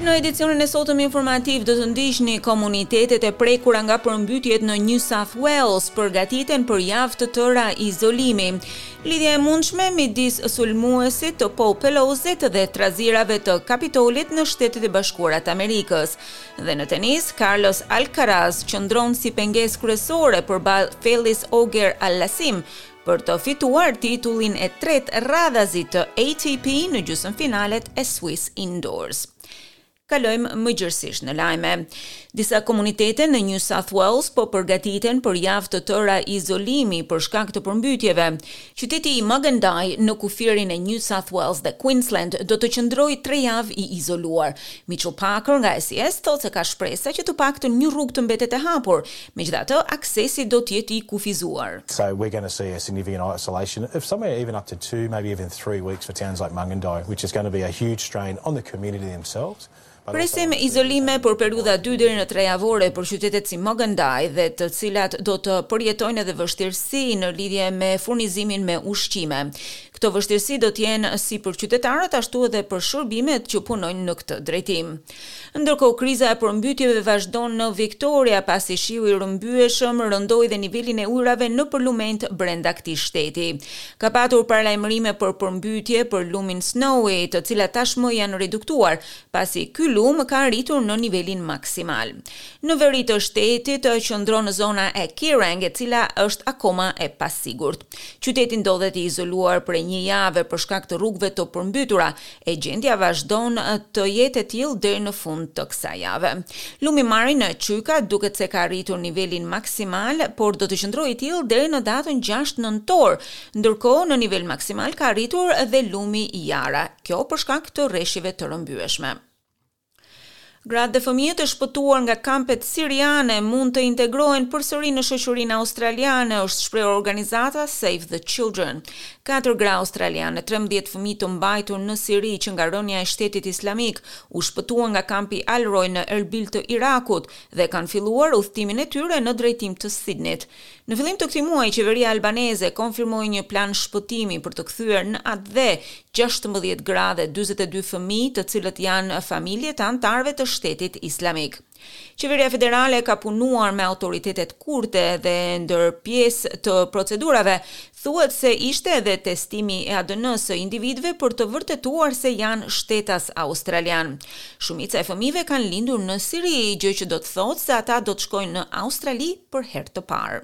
Në edicionin e sotëm informativ do të ndiqni komunitetet e prekura nga përmbytjet në New South Wales përgatiten për javë të tëra izolimi. Lidhja e mundshme midis sulmuesit të Paul Pelosi dhe trazirave të Kapitolit në Shtetet e Bashkuara të Amerikës. Dhe në tenis, Carlos Alcaraz qëndron si pengesë kryesore përballë Felix Auger-Aliassime për të fituar titullin e tretë radhazi të ATP në gjysmëfinalet e Swiss Indoors. Kalojmë më gjerësisht në lajme. Disa komunitete në New South Wales po përgatiten për javë të tëra izolimi për shkak të përmbytjeve. Qyteti i Mungindi në kufirin e New South Wales dhe Queensland do të qëndrojë tre javë i izoluar. Mitchell Parker nga SES thotë se ka shpresa që të paktën një rrugë të mbetet e hapur, megjithatë aksesi do të jetë i kufizuar. So we're gonna see a significant isolation of somewhere even up to two, maybe even three weeks for towns like Mungindi, which is gonna be a huge strain on the community themselves. Presim izolime për periudha dy deri në tre javore për qytetet si Mungindi dhe të cilat do të përjetojnë edhe vështirësi në lidhje me furnizimin me ushqime. Këto vështirësi do të jenë si për qytetarët ashtu edhe për shërbimet që punojnë në këtë drejtim. Ndërkohë kriza e përmbytjeve vazhdon në Victoria pasi shiu i rrëmbyeshëm rëndoi dhe nivelin e ujërave nëpër lumenjtë brenda këtij shteti. Ka patur paralajmërime për përmbytje për lumin Snowy, të cilat tashmë janë reduktuar, pasi ky lumë ka arritur në nivelin maksimal. Në veri të shtetit qëndron zona e Kerang, e cila është akoma e pasigurt. Qyteti ndodhet i izoluar prej një jave për shkak të rrugëve të përmbytura, E gjendja vazhdon të jetë e tillë deri në fund të kësaj jave. Lumi Murray në Echuca duket se ka arritur nivelin maksimal, por do të qëndrojë i tillë deri në datën gjashtë nëntor. Ndërkohë, në nivel maksimal ka arritur dhe lumi Yarra, kjo për shkak të reshjeve të rrëmbyeshme. Gratë dhe fëmijët e shpëtuar nga kampet siriane mund të integrohen përsëri në shoqërinë australiane, është shprehur organizata Save the Children. Katër gra australiane, 13 fëmijë të mbajtur në Siri që nga rënia e Shtetit Islamik, u shpëtuan nga kampi Al-Roj në Erbil të Irakut dhe kanë filluar udhëtimin e tyre në drejtim të Sidnit. Në fillim të këtij muaji qeveria Albanese konfirmoi një plan shpëtimi për të kthyer në atdhe gjashtëmbëdhjetë gra dhe dyzet e dy fëmijë të cilët janë familje të anëtarëve të Shtetit Islamik. Qeveria federale ka punuar me autoritetet kurde dhe ndër pjesë të procedurave Thuhet se ishte edhe testimi i ADN-së së individëve për të vërtetuar se janë shtetas australianë. Shumica e fëmijëve kanë lindur në Siri, gjë që do të thotë se ata do të shkojnë në Australi për herë të parë.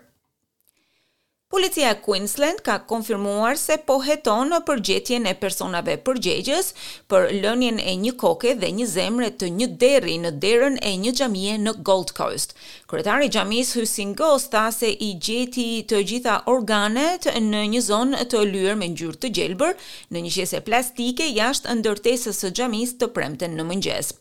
Policia e Queensland ka konfirmuar se po heton për gjetjen e personave përgjegjës për lënien e një koke dhe një zemre të një derri në derën e një xhamie në Gold Coast. Kryetari i xhamisë Hussin Goss tha se i gjeti të gjitha organet në një zonë të lyer me ngjyrë të gjelbër, në një qese plastike jashtë ndërtesës së xhamisë të premten në mëngjes.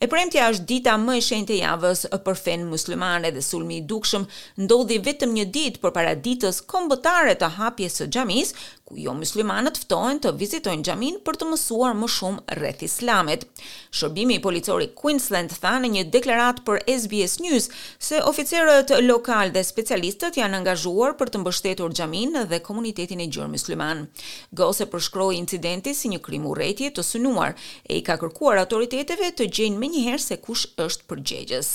E premtja është dita më e shenjtë e javës për fenë muslimane dhe sulmi i dukshëm ndodhi vetëm një ditë përpara ditës kombëtare të hapjes së xhamisë, ku jomyslimanët ftohen të vizitojnë xhaminë për të mësuar më shumë rreth Islamit. Shërbimi policor i Queensland tha në një deklaratë për SBS News se oficerët lokalë dhe specialistët janë angazhuar për të mbështetur xhaminë dhe komunitetin e gjerë mysliman. Goss e përshkroi incidentin si një krim urrejtje të synuar e i ka kërkuar autoriteteve të gjejnë menjëherë se kush është përgjegjës.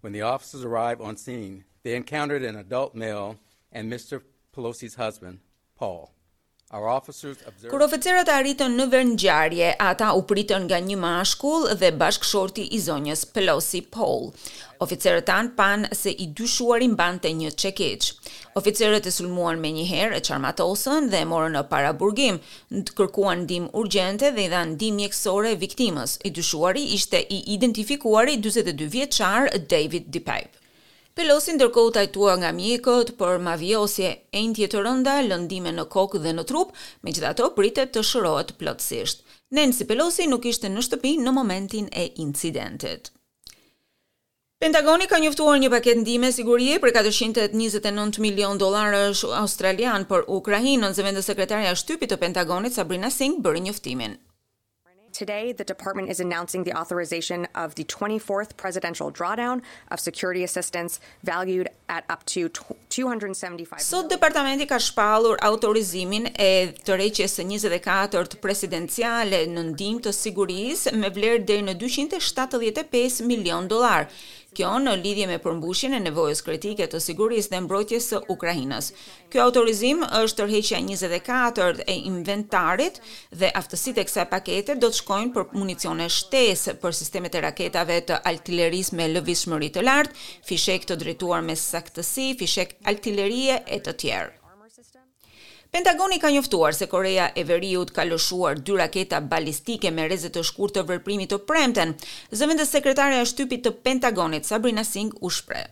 When the officers arrived on scene, they encountered an adult male and Mister Pelosi's husband, Paul. Our officers observed Kur oficerët arritën në vendngjarje, ata u pritën nga një mashkull dhe bashkëshorti i zonjës Pelosi, Paul. Oficerët tanë panë se i dyshuari mbante një çekiç. Oficerët e sulmuan menjëherë, e çarmatosën dhe e morën në paraburgim, kërkuan ndihmë urgjente dhe i dhanë ndihmë mjekësore viktimës. I dyshuari ishte i identifikuari dyzet e dy vjeçar David DePape. Pelosi ndërkohë u trajtua nga mjekët për mavijosje, enjtje të rënda, lëndime në kokë dhe në trup, megjithatë pritet të shërohet plotësisht. Nancy Pelosi nuk ishte në shtëpi në momentin e incidentit. Pentagoni ka njoftuar një paketë ndihme sigurie prej katërqind e njëzet e nëntë milionë dollarësh australianë për Ukrainën, zëvendëssekretarja e shtypit të Pentagonit, Sabrina Singh bëri njoftimin. Today, the department is announcing the authorization of the twenty fourth presidential drawdown of security assistance valued Sot departamenti ka shpallur autorizimin e tërheqjes së njëzet e katër presidenciale në ndihmë të sigurisë me vlerë deri në dyqind e shtatëdhjetë e pesë milionë dollarë, kjo në lidhje me përmbushjen e nevojës kritike të sigurisë dhe mbrojtjes së Ukrainës. Ky autorizim është tërheqja e njëzet e katër e inventarit dhe aftësitë e kësaj pakete do të shkojnë për municione shtesë, për sistemet e raketave të artilerisë me lëvizshmëri të lartë, fishekë të drejtuar me saktësi, fishekë artilerie e të tjerë. Pentagoni ka njoftuar se Koreja e Veriut ka lëshuar dy raketa balistike me rreze të shkurtër veprimi të premten. Zëvendës sekretarja e shtypit të Pentagonit, Sabrina Singh u shpreh.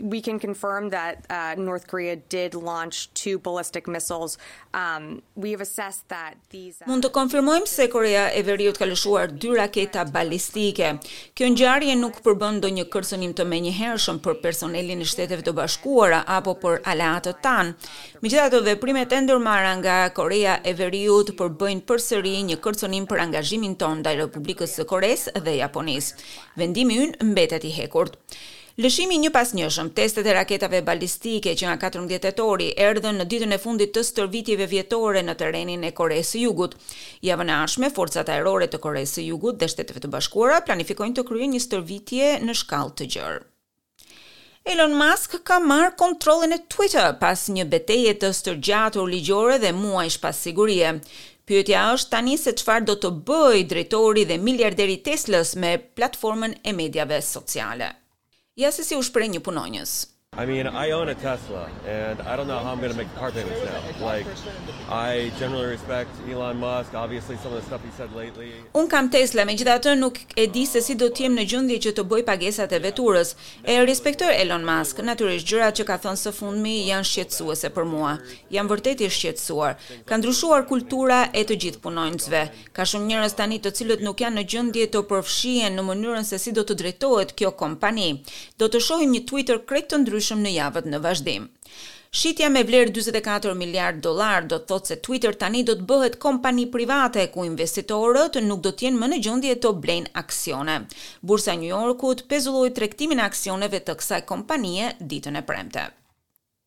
we can confirm that uh, North Korea did launch two ballistic missiles. Um, we have assessed that these uh, Mund të konfirmojmë se Korea e Veriut ka lëshuar dy raketa balistike. Kjo ngjarje nuk përbën ndonjë kërcënim të menjëhershëm për personelin e Shteteve të Bashkuara apo për aleatët tanë. Megjithatë, veprimet e ndërmarra nga Korea e Veriut përbëjnë përsëri një kërcënim për angazhimin tonë ndaj Republikës së Koresë dhe Japonisë. Vendimi ynë mbetet i hekurt. Lëshimi i njëpasnjëshëm, testet e raketave balistike që nga katërmbëdhjetë tetori erdhën në ditën e fundit të stërvitjeve vjetore në terrenin e Koresë së Jugut. Javën e ardhshme, Forcat Ajrore të Koresë së Jugut dhe Shteteve të Bashkuara planifikojnë të kryejnë një stërvitje në shkallë të gjerë. Elon Musk ka marrë kontrollin e Twitter pas një beteje të stërgjatur ligjore dhe muajsh pasigurie. Pyetja është tani se çfarë do të bëjë drejtori dhe miliarderi i Teslës me platformën e mediave sociale. Ja se si u shpreh një punonjës. I mean, I own a Tesla and I don't know how I'm gonna make the car payments now. Like, I generally respect Elon Musk, obviously some of the stuff he said lately. Unë kam Tesla, megjithatë nuk e di se si do të jem në gjendje që të bëj pagesat e veturës. E respektoj Elon Musk, natyrisht gjërat që ka thënë së fundmi janë shqetësuese për mua. Jam vërtet i shqetësuar. Ka ndryshuar kultura e të gjithë punonjësve. Ka shumë njerëz tani të cilët nuk janë në gjendje të përfshihen në mënyrën se si do të drejtohet kjo kompani. Do të shohim një Twitter krejt të ndryshëm në javët në vazhdim. Shitja me vlerë dyzet e katër miliardë dollarë do të thotë se Twitter tani do të bëhet kompani private ku investitorët nuk do të jenë më në gjendje të blejnë aksione. Bursa e Nju Jorkut pezulloi tregtimin e aksioneve të kësaj kompanie ditën e premte.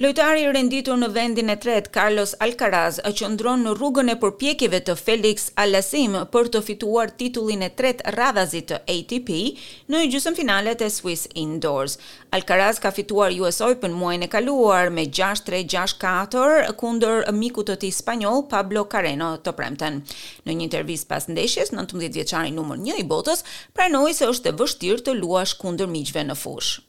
Lojtari i renditur në vendin e tretë, Carlos Alcaraz, qëndron në rrugën e përpjekjeve të Felix Aliassime për të fituar titullin e tretë radhazi të ATP në gjysëmfinalet e Swiss Indoors. Alcaraz ka fituar US Open muajin e kaluar me gjashtë tre, gjashtë katër kundër mikut të tij spanjoll, Pablo Carreno të premten. Në një intervistë pas ndeshjes, nëntëmbëdhjetë vjeçari numër një i botës pranoi se është e vështirë të luash kundër miqve në fushë.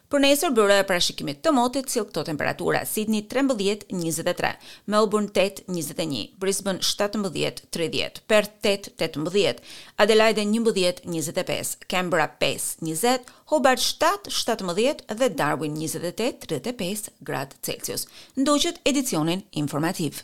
Për nesër, Byroja e Parashikimit të Motit sjell këto temperatura, Sidni trembëdhjetë, njëzet e tre, Melburn tetë, njëzet e një, Brisbën shtatëmbëdhjetë, tridhjetë, Perth tetë, tetëmbëdhjetë, Adelaide njëmbëdhjetë, njëzet e pesë, Canberra pesë, njëzet, Hobart shtatë, shtatëmbëdhjetë dhe Darwin njëzet e tetë, tridhjetë e pesë, gradë Celsius. Ndoqët edicionin informativ.